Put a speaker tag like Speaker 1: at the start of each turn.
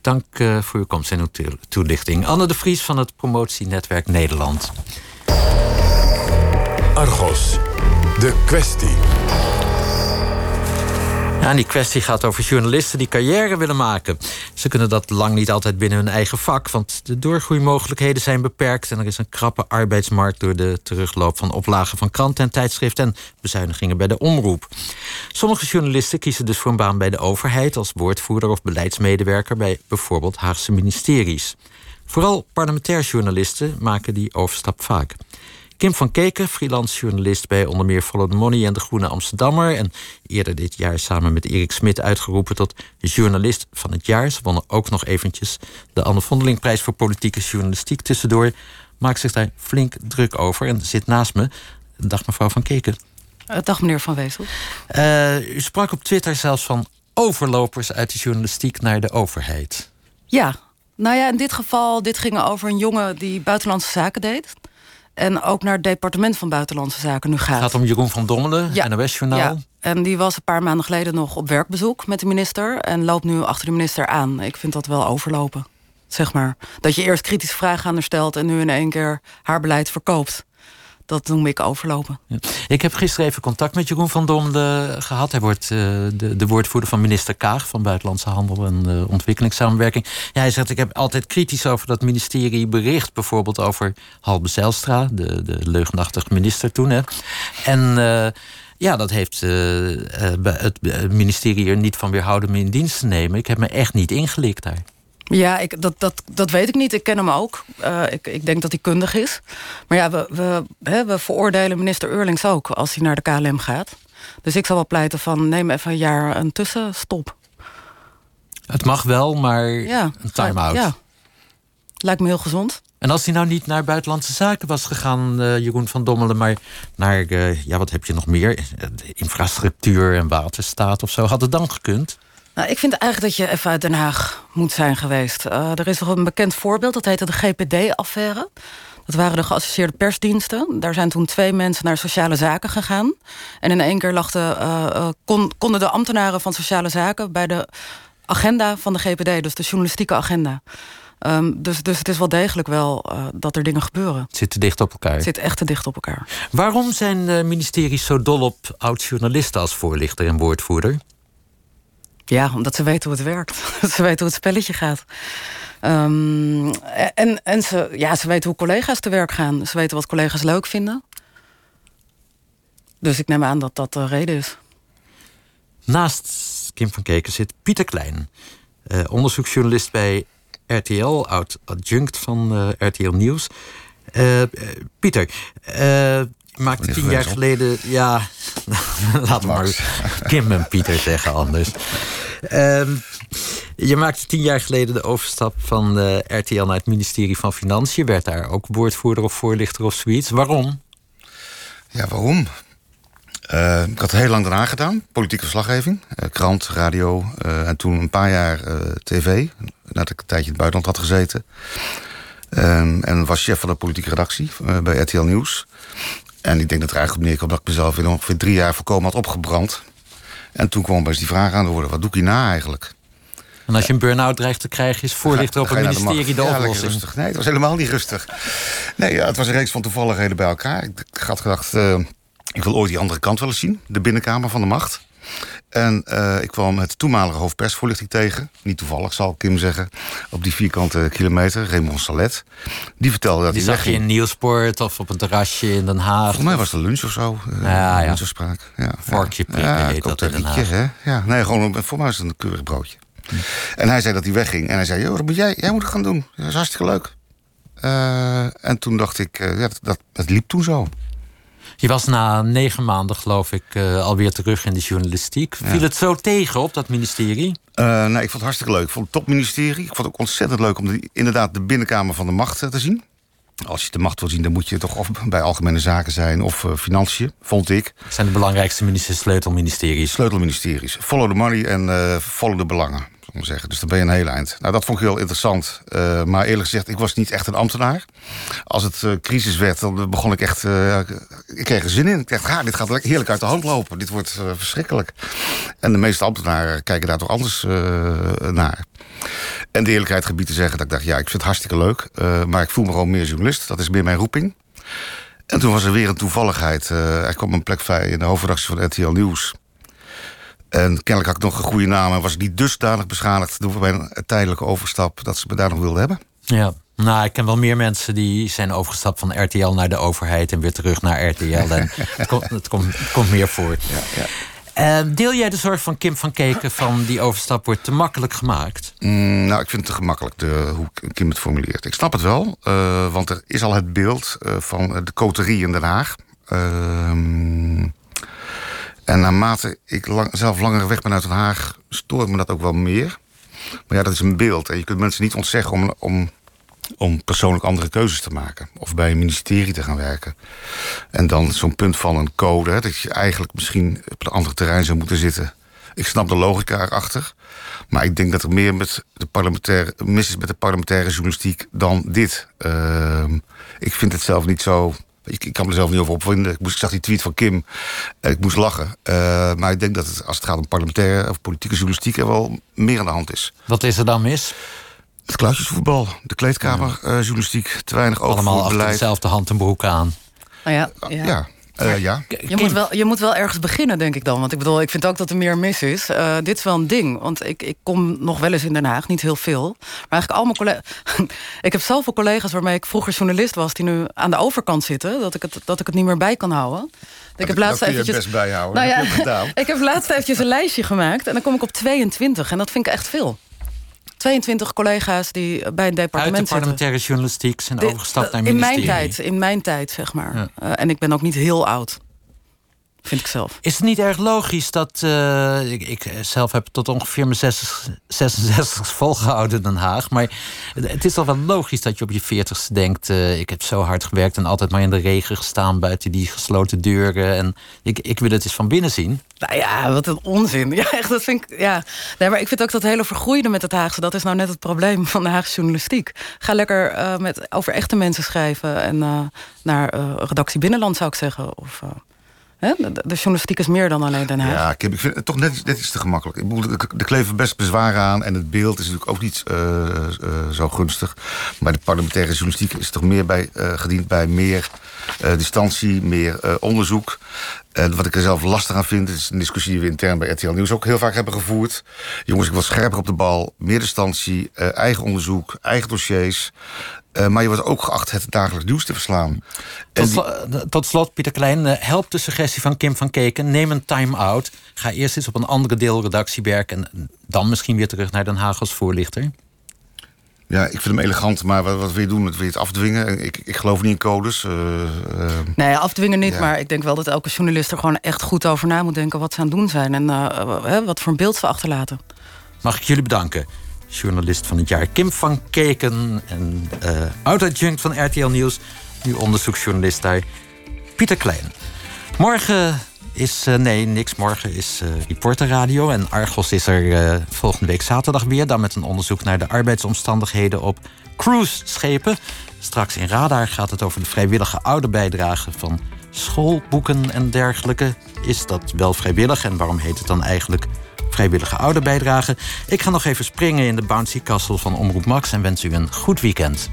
Speaker 1: Dank uh, voor uw komst en uw toelichting. Anne de Vries van het Promotienetwerk Nederland.
Speaker 2: Argos, de kwestie.
Speaker 1: Die kwestie gaat over journalisten die carrière willen maken. Ze kunnen dat lang niet altijd binnen hun eigen vak, want de doorgroeimogelijkheden zijn beperkt en er is een krappe arbeidsmarkt door de terugloop van oplagen van kranten en tijdschriften en bezuinigingen bij de omroep. Sommige journalisten kiezen dus voor een baan bij de overheid als woordvoerder of beleidsmedewerker bij bijvoorbeeld Haagse ministeries. Vooral parlementair journalisten maken die overstap vaak. Kim van Keken, freelance journalist bij onder meer Follow the Money en De Groene Amsterdammer. En eerder dit jaar samen met Erik Smit uitgeroepen tot journalist van het jaar. Ze wonnen ook nog eventjes de Anne Vondelingprijs voor politieke journalistiek tussendoor. Maakt zich daar flink druk over en zit naast me. Dag mevrouw van Keken.
Speaker 3: Uh, dag meneer Van Wezel.
Speaker 1: Uh, u sprak op Twitter zelfs van overlopers uit de journalistiek naar de overheid.
Speaker 3: Ja, nou ja, in dit geval, dit ging over een jongen die buitenlandse zaken deed. En ook naar het departement van Buitenlandse Zaken nu gaat. Het
Speaker 1: gaat om Jeroen van Dommelen, ja. NOS-journaal. Ja.
Speaker 3: En die was een paar maanden geleden nog op werkbezoek met de minister... en loopt nu achter de minister aan. Ik vind dat wel overlopen, zeg maar. Dat je eerst kritische vragen aan haar stelt... en nu in één keer haar beleid verkoopt dat noem ik overlopen.
Speaker 1: Ik heb gisteren even contact met Jeroen van Domde gehad. Hij wordt uh, de, de, woordvoerder van minister Kaag van Buitenlandse Handel en uh, Ontwikkelingssamenwerking. Hij zegt: Ik heb altijd kritisch over dat ministerie bericht, bijvoorbeeld over Halbe Zijlstra, de, de leugenachtige minister toen. Hè. En. Ja, dat heeft het ministerie er niet van weerhouden me in dienst te nemen. Ik heb me echt niet ingelikt daar.
Speaker 3: Ja, ik, dat, dat, dat weet ik niet. Ik ken hem ook. Uh, ik, ik denk dat hij kundig is. Maar ja, we, we, hè, we veroordelen minister Eurlings ook als hij naar de KLM gaat. Dus ik zal wel pleiten van neem even een jaar een tussenstop.
Speaker 1: Het mag wel, maar ja, een time-out. Ja,
Speaker 3: lijkt me heel gezond.
Speaker 1: En als hij nou niet naar buitenlandse zaken was gegaan, uh, Jeroen van Dommelen, maar naar, uh, ja, wat heb je nog meer? Infrastructuur en waterstaat of zo, had het dan gekund?
Speaker 3: Nou, ik vind eigenlijk dat je even uit Den Haag moet zijn geweest. Uh, er is nog een bekend voorbeeld, dat heette de GPD-affaire. Dat waren de geassocieerde persdiensten. Daar zijn toen twee mensen naar sociale zaken gegaan. En in één keer lachten, uh, kon, konden de ambtenaren van sociale zaken... bij de agenda van de GPD, dus de journalistieke agenda. Um, dus, dus het is wel degelijk wel uh, dat er dingen gebeuren.
Speaker 1: Het zit te dicht op elkaar.
Speaker 3: Het zit echt te dicht op elkaar.
Speaker 1: Waarom zijn ministeries zo dol op oud-journalisten als voorlichter en woordvoerder?
Speaker 3: Ja, omdat ze weten hoe het werkt. ze weten hoe het spelletje gaat. Um, en en ze, ja, ze weten hoe collega's te werk gaan. Ze weten wat collega's leuk vinden. Dus ik neem aan dat dat de reden is.
Speaker 1: Naast Kim van Keken zit Pieter Klein. Uh, onderzoeksjournalist bij RTL, oud-adjunct van uh, RTL Nieuws. Uh, Pieter, maakte tien jaar geleden. Ja, laat maar Kim en Pieter zeggen anders. Ehm, je maakte tien jaar geleden de overstap van RTL naar het ministerie van Financiën. Werd daar ook woordvoerder of voorlichter of zoiets. Waarom?
Speaker 4: Ja, waarom? Uh, ik had heel lang eraan gedaan, politieke verslaggeving, uh, krant, radio uh, en toen een paar jaar tv, nadat ik een tijdje in het buitenland had gezeten. Ehm, en was chef van de politieke redactie bij RTL Nieuws. En ik denk dat er eigenlijk op neerkwam dat ik mezelf in ongeveer drie jaar voorkomen had opgebrand. En toen kwam best die vraag aan de orde: wat doe ik hierna eigenlijk?
Speaker 1: En als je een burn-out dreigt te krijgen, is voorlichter op een ministerie de, oplossing.
Speaker 4: rustig. Nee, het was helemaal niet rustig. Nee, ja, het was een reeks van toevalligheden bij elkaar. Ik had gedacht, uh, ik wil ooit die andere kant wel eens zien. De binnenkamer van de macht. En uh, ik kwam het toenmalige hoofdpersvoorlichting tegen. Niet toevallig, zal Kim zeggen. Op die vierkante kilometer, Raymond Salet. Die vertelde dat
Speaker 1: die
Speaker 4: hij
Speaker 1: zag je in Nieuwsport of op een terrasje in Den Haag.
Speaker 4: Volgens mij was het lunch of zo.
Speaker 1: Uh, ja, ja.
Speaker 4: Ja,
Speaker 1: Vorkje prikken ja, heet dat in Den Haag.
Speaker 4: Hè? Ja, nee, gewoon, voor mij was het een keurig broodje. Hm. En hij zei dat hij wegging. En hij zei, joh, dat moet jij, jij moet het gaan doen. Dat is hartstikke leuk. Uh, en toen dacht ik, ja, dat, dat, het liep toen zo.
Speaker 1: Je was na negen maanden, geloof ik, uh, alweer terug in de journalistiek. Viel het zo tegen op dat ministerie?
Speaker 4: Uh, nee, ik vond het hartstikke leuk. Ik vond het topministerie. Ik vond het ook ontzettend leuk om de, inderdaad de binnenkamer van de macht te zien. Als je de macht wil zien, dan moet je toch of bij algemene zaken zijn of uh, financiën, vond ik.
Speaker 1: zijn de belangrijkste sleutelministeries?
Speaker 4: Sleutelministeries. Follow the money en follow de belangen zeggen. Dus dan ben je een heel eind. Nou, dat vond ik heel interessant. Uh, maar eerlijk gezegd, ik was niet echt een ambtenaar. Als het uh, crisis werd, dan begon ik echt... Uh, ik kreeg er zin in. Ik dacht, ah, dit gaat heerlijk uit de hand lopen. Dit wordt verschrikkelijk. En de meeste ambtenaren kijken daar toch anders naar. En de eerlijkheid gebied te zeggen dat ik dacht... ja, ik vind het hartstikke leuk, maar ik voel me gewoon meer journalist. Dat is meer mijn roeping. En toen was er weer een toevalligheid. Er kwam een plek vrij in de hoofdredactie van RTL Nieuws. En kennelijk had ik nog een goede naam... en was ik niet dusdanig beschadigd door mijn tijdelijke overstap... dat ze me daar nog wilden hebben.
Speaker 1: Ja. Nou, ik ken wel meer mensen die zijn overgestapt van RTL naar de overheid en weer terug naar RTL. En het, komt, het, komt, het komt meer voor. Ja, ja. Uh, deel jij de zorg van Kim van Keken van die overstap wordt te makkelijk gemaakt?
Speaker 4: Mm, nou, ik vind het te gemakkelijk de, hoe Kim het formuleert. Ik snap het wel, uh, want er is al het beeld uh, van de coterie in Den Haag. Ehm, en naarmate ik lang, zelf langer weg ben uit Den Haag, stoort me dat ook wel meer. Maar ja, dat is een beeld. En je kunt mensen niet ontzeggen om, om om persoonlijk andere keuzes te maken. Of bij een ministerie te gaan werken. En dan zo'n punt van een code, hè, dat je eigenlijk misschien op een ander terrein zou moeten zitten. Ik snap de logica erachter. Maar ik denk dat er meer met de parlementaire, mis is met de parlementaire journalistiek dan dit. Uh, ik vind het zelf niet zo. Ik, ik kan me er zelf niet over opvinden. Ik, moest, ik zag die tweet van Kim. Ik moest lachen. Uh, maar ik denk dat het, als het gaat om parlementaire of politieke journalistiek... er wel meer aan de hand is.
Speaker 1: Wat is er dan mis?
Speaker 4: Het kluisjesvoetbal, de kleedkamerjournalistiek, uh, te weinig
Speaker 1: oog Allemaal beleid. dezelfde hand en broek aan.
Speaker 3: Nou ja,
Speaker 4: ja. ja. Uh, ja.
Speaker 3: Je, moet wel, je moet wel ergens beginnen, denk ik dan. Want ik bedoel, ik vind ook dat er meer mis is. Uh, dit is wel een ding. Want ik, ik kom nog wel eens in Den Haag, niet heel veel. Maar eigenlijk allemaal collega's. ik heb zoveel collega's waarmee ik vroeger journalist was, die nu aan de overkant zitten, dat ik het, dat ik het niet meer bij kan houden.
Speaker 4: Ik heb laatst eventjes, best bijhouden. Nou ja,
Speaker 3: ik heb laatst eventjes een lijstje gemaakt en dan kom ik op 22. En dat vind ik echt veel. 22 collega's die bij een departement
Speaker 1: Uit de parlementaire journalistiek zijn overgestapt naar ministerie.
Speaker 3: In mijn tijd, in mijn tijd zeg maar. Ja. Uh, en ik ben ook niet heel oud. Vind ik zelf.
Speaker 1: Is het niet erg logisch dat. Uh, ik, ik, zelf heb tot ongeveer mijn 66 volgehouden in Den Haag. Maar het is toch wel logisch dat je op je 40ste denkt. Uh, ik heb zo hard gewerkt en altijd maar in de regen gestaan buiten die gesloten deuren. En ik, ik wil het eens van binnen zien.
Speaker 3: Nou ja, wat een onzin. Ja, echt, dat vind ik. Ja. Nee, maar ik vind ook dat hele vergroeide met het Haagse. Dat is nou net het probleem van de Haagse journalistiek. Ga lekker uh, met, over echte mensen schrijven. En naar redactie Binnenland zou ik zeggen. Of. De, journalistiek is meer dan alleen Den Haag.
Speaker 4: Ja, ik vind het toch net, net iets te gemakkelijk. Ik bedoel, er kleven best bezwaren aan en het beeld is natuurlijk ook niet uh, uh, zo gunstig. Maar de parlementaire journalistiek is toch meer bij, uh, gediend bij meer distantie, meer onderzoek. En wat ik er zelf lastig aan vind, is een discussie die we intern bij RTL Nieuws ook heel vaak hebben gevoerd. Jongens, ik wil scherper op de bal, meer distantie, eigen onderzoek, eigen dossiers. Uh, maar je wordt ook geacht het dagelijks nieuws te verslaan.
Speaker 1: Tot, sl tot slot, Pieter Klein, uh, helpt de suggestie van Kim van Keken. Neem een time-out. Ga eerst eens op een andere deelredactie werken... en dan misschien weer terug naar Den Haag als voorlichter.
Speaker 4: Ja, ik vind hem elegant, maar wat, wat wil je doen? Wil je het afdwingen? Ik, ik geloof niet in codes. Uh,
Speaker 3: nee, afdwingen niet, ja. maar ik denk wel dat elke journalist er gewoon echt goed over na moet denken wat ze aan het doen zijn en wat voor een beeld ze achterlaten.
Speaker 1: Mag ik jullie bedanken? Journalist van het jaar Kim van Keken. En uh, oud-adjunct van RTL Nieuws, nu onderzoeksjournalist daar Pieter Klein. Morgen is, uh, nee, niks. Morgen is uh, Reporter Radio. En Argos is er volgende week zaterdag weer. Dan met een onderzoek naar de arbeidsomstandigheden op cruise-schepen. Straks in Radar gaat het over de vrijwillige ouderbijdrage van schoolboeken en dergelijke. Is dat wel vrijwillig en waarom heet het dan eigenlijk vrijwillige ouderbijdrage. Ik ga nog even springen in de bouncy castle van Omroep Max en wens u een goed weekend.